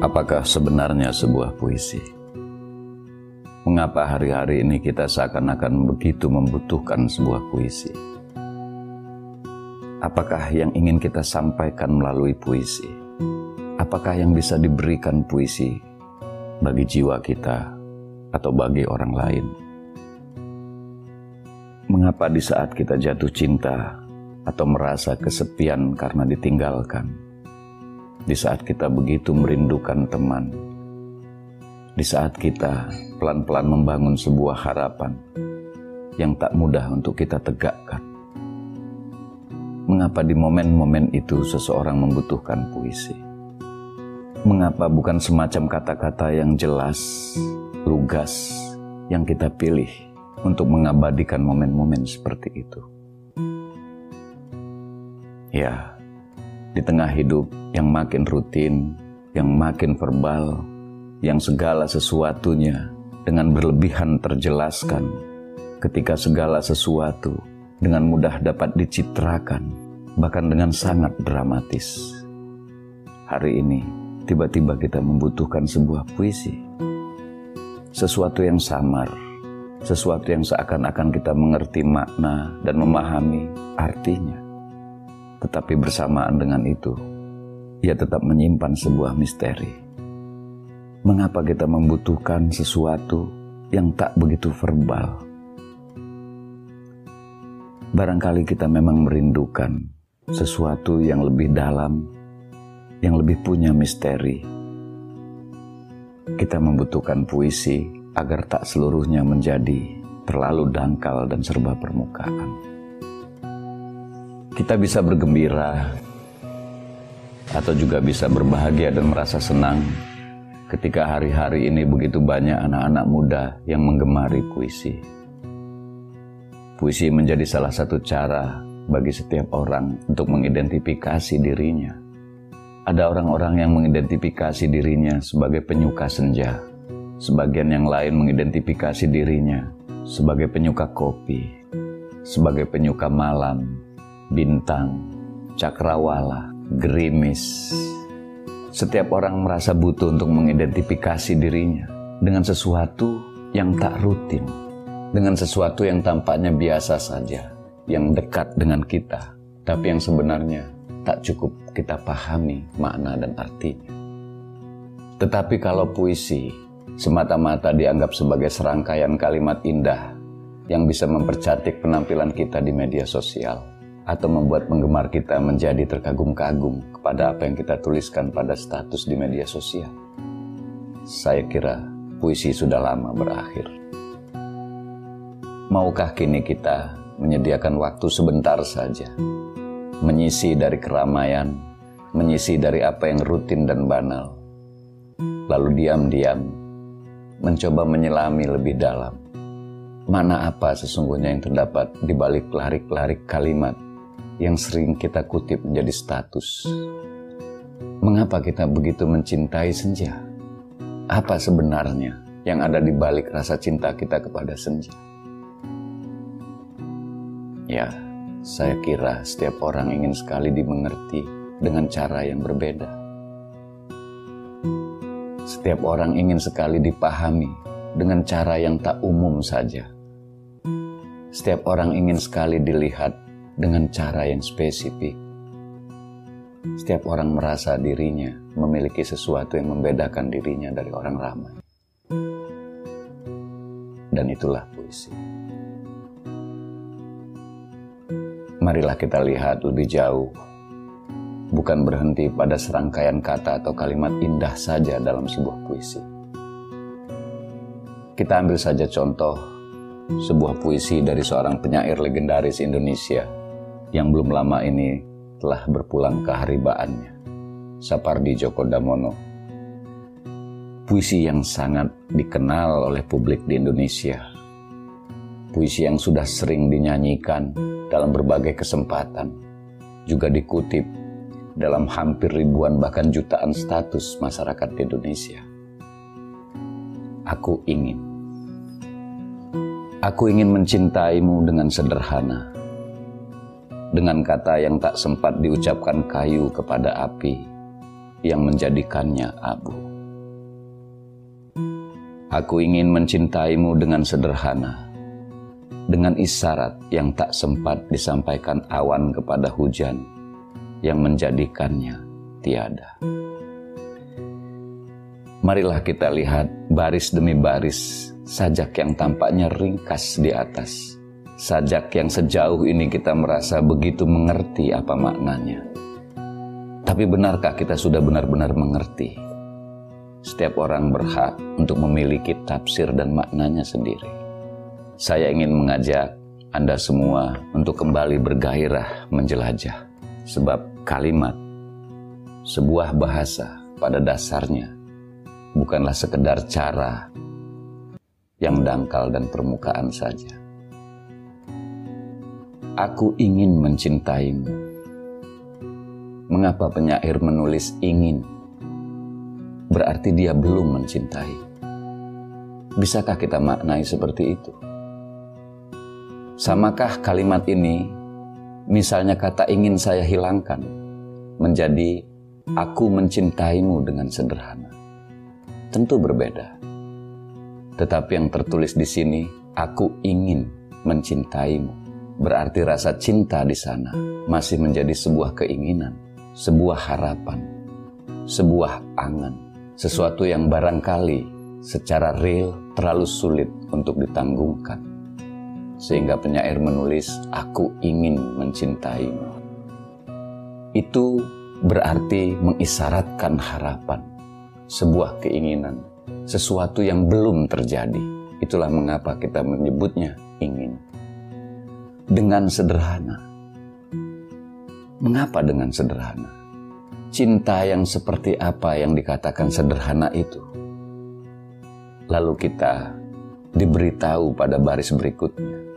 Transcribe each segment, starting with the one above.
Apakah sebenarnya sebuah puisi? Mengapa hari-hari ini kita seakan-akan begitu membutuhkan sebuah puisi? Apakah yang ingin kita sampaikan melalui puisi? Apakah yang bisa diberikan puisi bagi jiwa kita atau bagi orang lain? Mengapa di saat kita jatuh cinta atau merasa kesepian karena ditinggalkan? Di saat kita begitu merindukan teman, di saat kita pelan-pelan membangun sebuah harapan yang tak mudah untuk kita tegakkan. Mengapa di momen-momen itu seseorang membutuhkan puisi? Mengapa bukan semacam kata-kata yang jelas, lugas, yang kita pilih untuk mengabadikan momen-momen seperti itu? Ya, di tengah hidup yang makin rutin, yang makin verbal, yang segala sesuatunya dengan berlebihan terjelaskan, ketika segala sesuatu dengan mudah dapat dicitrakan, bahkan dengan sangat dramatis. Hari ini, tiba-tiba kita membutuhkan sebuah puisi, sesuatu yang samar, sesuatu yang seakan-akan kita mengerti makna dan memahami artinya tetapi bersamaan dengan itu, ia tetap menyimpan sebuah misteri. Mengapa kita membutuhkan sesuatu yang tak begitu verbal? Barangkali kita memang merindukan sesuatu yang lebih dalam, yang lebih punya misteri. Kita membutuhkan puisi agar tak seluruhnya menjadi terlalu dangkal dan serba permukaan kita bisa bergembira atau juga bisa berbahagia dan merasa senang ketika hari-hari ini begitu banyak anak-anak muda yang menggemari puisi. Puisi menjadi salah satu cara bagi setiap orang untuk mengidentifikasi dirinya. Ada orang-orang yang mengidentifikasi dirinya sebagai penyuka senja. Sebagian yang lain mengidentifikasi dirinya sebagai penyuka kopi, sebagai penyuka malam, bintang, cakrawala, gerimis. Setiap orang merasa butuh untuk mengidentifikasi dirinya dengan sesuatu yang tak rutin, dengan sesuatu yang tampaknya biasa saja, yang dekat dengan kita, tapi yang sebenarnya tak cukup kita pahami makna dan artinya. Tetapi kalau puisi semata-mata dianggap sebagai serangkaian kalimat indah yang bisa mempercantik penampilan kita di media sosial, atau membuat penggemar kita menjadi terkagum-kagum kepada apa yang kita tuliskan pada status di media sosial. Saya kira puisi sudah lama berakhir. Maukah kini kita menyediakan waktu sebentar saja, menyisi dari keramaian, menyisi dari apa yang rutin dan banal, lalu diam-diam mencoba menyelami lebih dalam mana apa sesungguhnya yang terdapat di balik larik-larik kalimat yang sering kita kutip menjadi status. Mengapa kita begitu mencintai senja? Apa sebenarnya yang ada di balik rasa cinta kita kepada senja? Ya, saya kira setiap orang ingin sekali dimengerti dengan cara yang berbeda. Setiap orang ingin sekali dipahami dengan cara yang tak umum saja. Setiap orang ingin sekali dilihat dengan cara yang spesifik. Setiap orang merasa dirinya memiliki sesuatu yang membedakan dirinya dari orang ramai. Dan itulah puisi. Marilah kita lihat lebih jauh, bukan berhenti pada serangkaian kata atau kalimat indah saja dalam sebuah puisi. Kita ambil saja contoh sebuah puisi dari seorang penyair legendaris Indonesia yang belum lama ini telah berpulang ke haribaannya, Sapardi Djoko Damono. Puisi yang sangat dikenal oleh publik di Indonesia. Puisi yang sudah sering dinyanyikan dalam berbagai kesempatan, juga dikutip dalam hampir ribuan bahkan jutaan status masyarakat di Indonesia. Aku ingin. Aku ingin mencintaimu dengan sederhana dengan kata yang tak sempat diucapkan kayu kepada api, yang menjadikannya abu. Aku ingin mencintaimu dengan sederhana, dengan isyarat yang tak sempat disampaikan awan kepada hujan yang menjadikannya tiada. Marilah kita lihat baris demi baris sajak yang tampaknya ringkas di atas. Sajak yang sejauh ini kita merasa begitu mengerti apa maknanya. Tapi benarkah kita sudah benar-benar mengerti? Setiap orang berhak untuk memiliki tafsir dan maknanya sendiri. Saya ingin mengajak Anda semua untuk kembali bergairah menjelajah. Sebab kalimat, sebuah bahasa pada dasarnya bukanlah sekedar cara yang dangkal dan permukaan saja. Aku ingin mencintaimu. Mengapa penyair menulis ingin? Berarti dia belum mencintai. Bisakah kita maknai seperti itu? Samakah kalimat ini, misalnya kata ingin saya hilangkan, menjadi aku mencintaimu dengan sederhana? Tentu berbeda. Tetapi yang tertulis di sini, aku ingin mencintaimu. Berarti rasa cinta di sana masih menjadi sebuah keinginan, sebuah harapan, sebuah angan, sesuatu yang barangkali secara real terlalu sulit untuk ditanggungkan sehingga penyair menulis, "Aku ingin mencintaimu." Itu berarti mengisyaratkan harapan, sebuah keinginan, sesuatu yang belum terjadi. Itulah mengapa kita menyebutnya ingin. Dengan sederhana. Mengapa dengan sederhana? Cinta yang seperti apa yang dikatakan sederhana itu? Lalu kita diberitahu pada baris berikutnya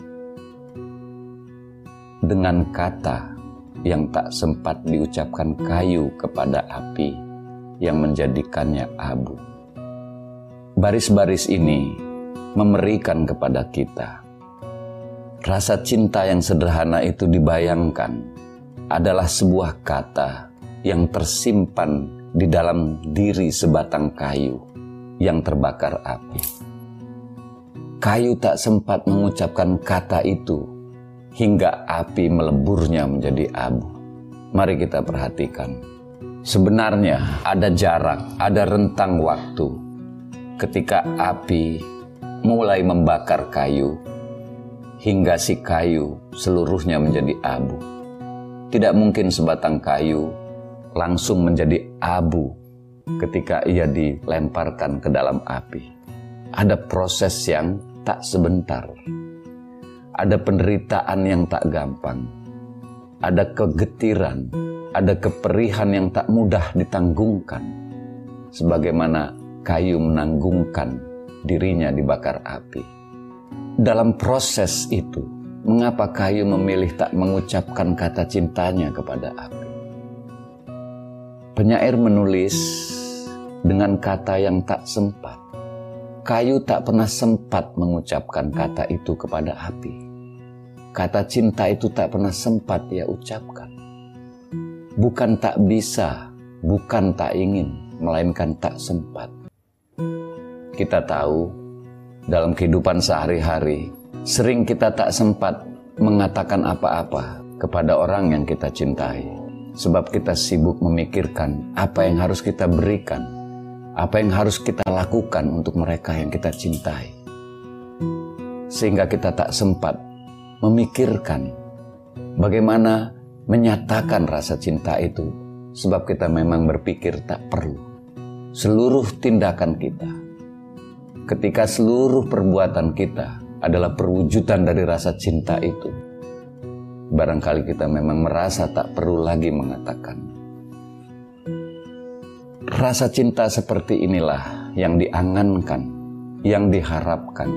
dengan kata yang tak sempat diucapkan kayu kepada api yang menjadikannya abu. Baris-baris ini memberikan kepada kita rasa cinta yang sederhana itu dibayangkan adalah sebuah kata yang tersimpan di dalam diri sebatang kayu yang terbakar api. Kayu tak sempat mengucapkan kata itu hingga api meleburnya menjadi abu. Mari kita perhatikan. Sebenarnya ada jarak, ada rentang waktu ketika api mulai membakar kayu hingga si kayu seluruhnya menjadi abu. Tidak mungkin sebatang kayu langsung menjadi abu ketika ia dilemparkan ke dalam api. Ada proses yang tak sebentar ada penderitaan yang tak gampang, ada kegetiran, ada keperihan yang tak mudah ditanggungkan, sebagaimana kayu menanggungkan dirinya dibakar api. Dalam proses itu, mengapa kayu memilih tak mengucapkan kata cintanya kepada api? Penyair menulis dengan kata yang tak sempat Kayu tak pernah sempat mengucapkan kata itu kepada api. Kata cinta itu tak pernah sempat ia ucapkan. Bukan tak bisa, bukan tak ingin, melainkan tak sempat. Kita tahu dalam kehidupan sehari-hari, sering kita tak sempat mengatakan apa-apa kepada orang yang kita cintai. Sebab kita sibuk memikirkan apa yang harus kita berikan apa yang harus kita lakukan untuk mereka yang kita cintai. Sehingga kita tak sempat memikirkan bagaimana menyatakan rasa cinta itu sebab kita memang berpikir tak perlu. Seluruh tindakan kita, ketika seluruh perbuatan kita adalah perwujudan dari rasa cinta itu, barangkali kita memang merasa tak perlu lagi mengatakan Rasa cinta seperti inilah yang diangankan, yang diharapkan,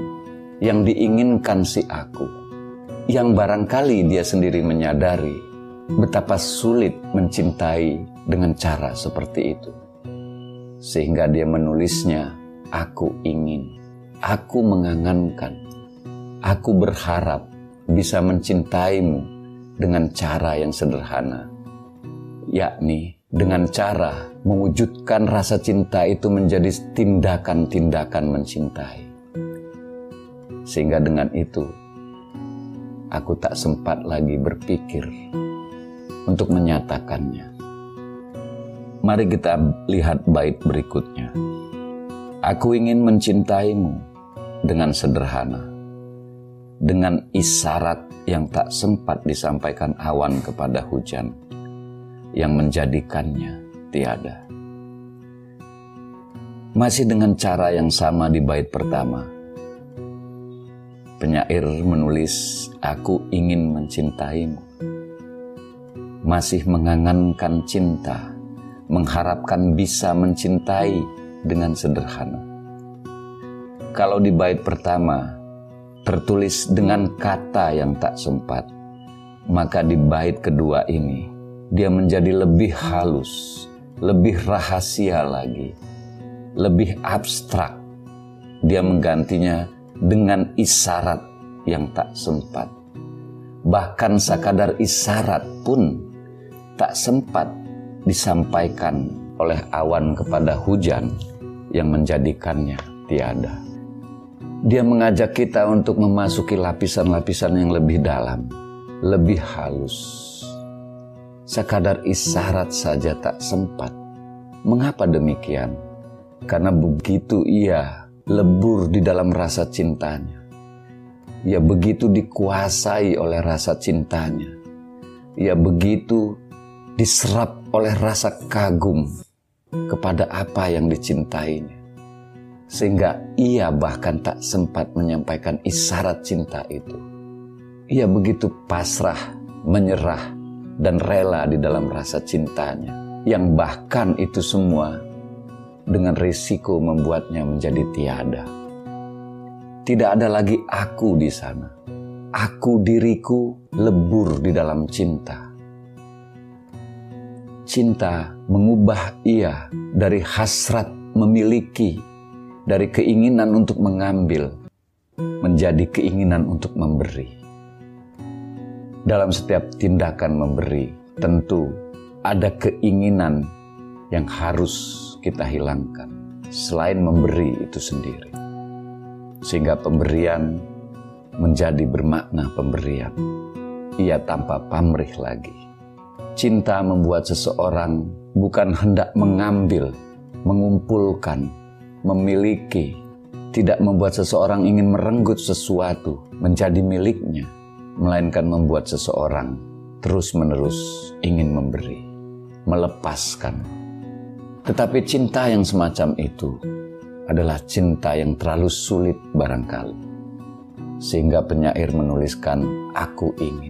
yang diinginkan si aku, yang barangkali dia sendiri menyadari betapa sulit mencintai dengan cara seperti itu. Sehingga dia menulisnya, aku ingin, aku mengangankan, aku berharap bisa mencintaimu dengan cara yang sederhana, yakni dengan cara mewujudkan rasa cinta itu menjadi tindakan-tindakan mencintai. Sehingga dengan itu, aku tak sempat lagi berpikir untuk menyatakannya. Mari kita lihat bait berikutnya. Aku ingin mencintaimu dengan sederhana, dengan isyarat yang tak sempat disampaikan awan kepada hujan, yang menjadikannya tiada. Masih dengan cara yang sama di bait pertama, penyair menulis, "Aku ingin mencintaimu." Masih mengangankan cinta, mengharapkan bisa mencintai dengan sederhana. Kalau di bait pertama tertulis dengan kata yang tak sempat, maka di bait kedua ini dia menjadi lebih halus, lebih rahasia lagi, lebih abstrak. Dia menggantinya dengan isyarat yang tak sempat. Bahkan sekadar isyarat pun tak sempat disampaikan oleh awan kepada hujan yang menjadikannya tiada. Dia mengajak kita untuk memasuki lapisan-lapisan yang lebih dalam, lebih halus, sekadar isyarat saja tak sempat. Mengapa demikian? Karena begitu ia lebur di dalam rasa cintanya. Ia begitu dikuasai oleh rasa cintanya. Ia begitu diserap oleh rasa kagum kepada apa yang dicintainya. Sehingga ia bahkan tak sempat menyampaikan isyarat cinta itu. Ia begitu pasrah, menyerah, dan rela di dalam rasa cintanya, yang bahkan itu semua dengan risiko membuatnya menjadi tiada. Tidak ada lagi aku di sana. Aku diriku lebur di dalam cinta. Cinta mengubah ia dari hasrat memiliki, dari keinginan untuk mengambil, menjadi keinginan untuk memberi dalam setiap tindakan memberi, tentu ada keinginan yang harus kita hilangkan selain memberi itu sendiri. Sehingga pemberian menjadi bermakna pemberian. Ia tanpa pamrih lagi. Cinta membuat seseorang bukan hendak mengambil, mengumpulkan, memiliki, tidak membuat seseorang ingin merenggut sesuatu menjadi miliknya, melainkan membuat seseorang terus-menerus ingin memberi, melepaskan. Tetapi cinta yang semacam itu adalah cinta yang terlalu sulit barangkali. Sehingga penyair menuliskan, aku ingin.